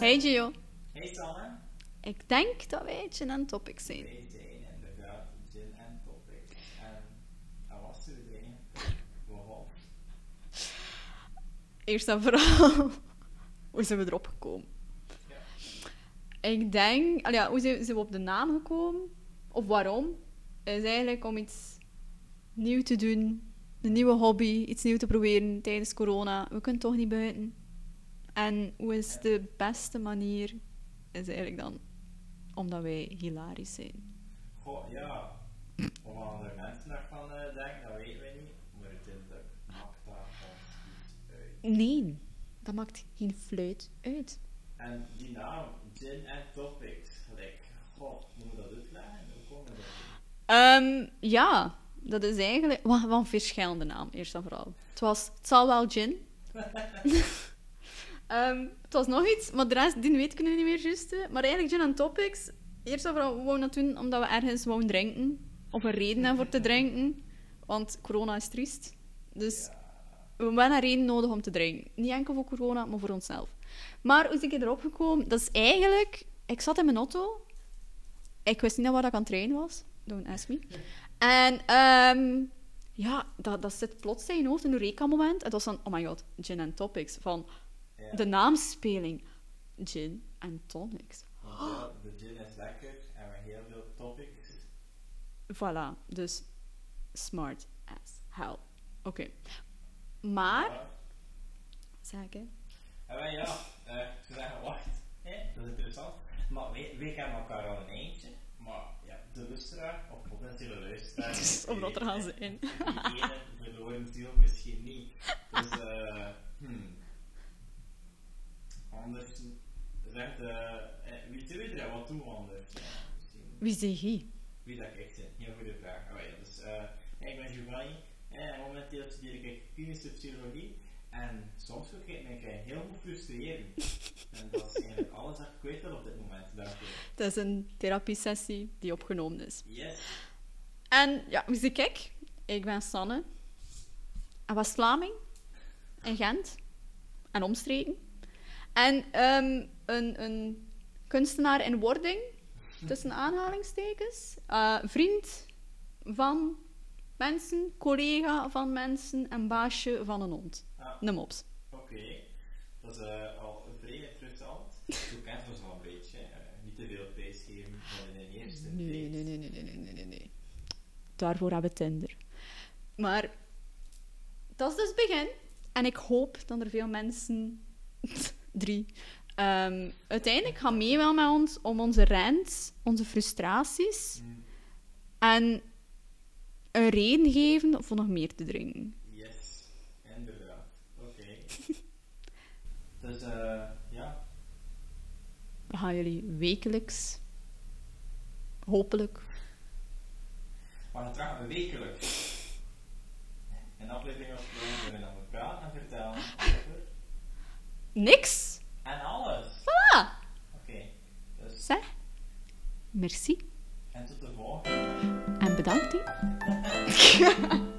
Hey Gio. Hey Sanne. Ik denk dat wij gin en topic zijn. Wij zijn inderdaad gin en topic. En dat was eigenlijk. Waarom? Eerst en vooral, hoe zijn we erop gekomen? Ja. Ik denk, ja, hoe zijn, zijn we op de naam gekomen? Of waarom? Is eigenlijk om iets nieuw te doen, een nieuwe hobby, iets nieuws te proberen tijdens corona. We kunnen toch niet buiten. En hoe is de beste manier? Is eigenlijk dan omdat wij hilarisch zijn. Goh, ja. Of andere mensen daarvan eh denken, dat weten we niet. Maar uiteindelijk maakt dat ons iets uit. Nee, dat maakt geen fluit uit. En die naam, gin en topics, gelijk. Goh, moet dat uitleggen? Hoe komen we dat Ehm, ja, dat is eigenlijk... Wat, wat een verschillende naam, eerst en vooral. Het, was, het zal wel gin. Ehm, het was nog iets, maar de rest die weet ik nu niet meer juist. hè. Maar eigenlijk gin en topics. Eerst en vooral we wouden dat doen omdat we ergens wouden drinken. Of een reden hebben voor te drinken. Want corona is triest. Dus we hebben een reden nodig om te drinken. Niet enkel voor corona, maar voor onszelf. Maar hoe ben ik erop gekomen? Dat is eigenlijk... Ik zat in mijn auto. Ik wist niet naar waar ik aan het trainen was. Don't ask me. En ehm, ja, dat, dat zit plots in je hoofd, een Eureka-moment. Het was van, oh my god, gin and topics. Van Ja. de naamspeling. Gin and tonics. Want ja, de gin is lekker en we hebben heel veel topics. Voilà, dus smart as hell. Oké. Maar, Ja. zeg ik, hè. En wij, ja, eh, ze zeggen, wacht, hè, dat is interessant. Maar wij, wij kennen elkaar al een eindje. Maar ja, de luisteraar, of potentiële die- Omdat er gaan ze in. Die ene verloren ziel misschien niet. Dus, eh, hmm. Anders zegt, eh, eh, wie zijn we er? Wat doen we anders? Wie zeg je? Wie dat ik zijn? Heel goede vraag. Oh, ja, dus, eh, ik ben Giovanni. En momenteel studeer ik klinische psychologie. En soms ook ik mij heel goed frustreren. en dat is eigenlijk alles dat ik weet wil op dit moment. Daarvoor. Het is een therapiesessie die opgenomen is. Yes. En ja, wie zie ik? Ik ben Sanne. En West-Vlaming. In Gent. En omstreken. En ehm, een, een kunstenaar in wording. Tussen aanhalingstekens. Eh, vriend van mensen. Collega van mensen. En baasje van een hond. Ah, Een mops. Oké. Dat is eh, al vrij interessant. Je kent ons al een beetje. eh, niet te veel prijs geven van in de eerste nee, nee, nee, nee, nee, nee. Daarvoor hebben we Tinder. Maar dat is dus het begin. En ik hoop dat er veel mensen, drie, ehm, uiteindelijk gaan meewerken met ons om onze rants, onze frustraties Mm, en een reden geven voor nog meer te drinken. Yes. Inderdaad. Oké. dus eh, ja. We gaan jullie wekelijks, hopelijk, Maar dan trouwens wekelijks. Een aflevering of we willen over praten en vertellen over. niks. En alles. Voilà. Oké. Dus, Zeg, merci en tot de volgende. en bedankt. hè.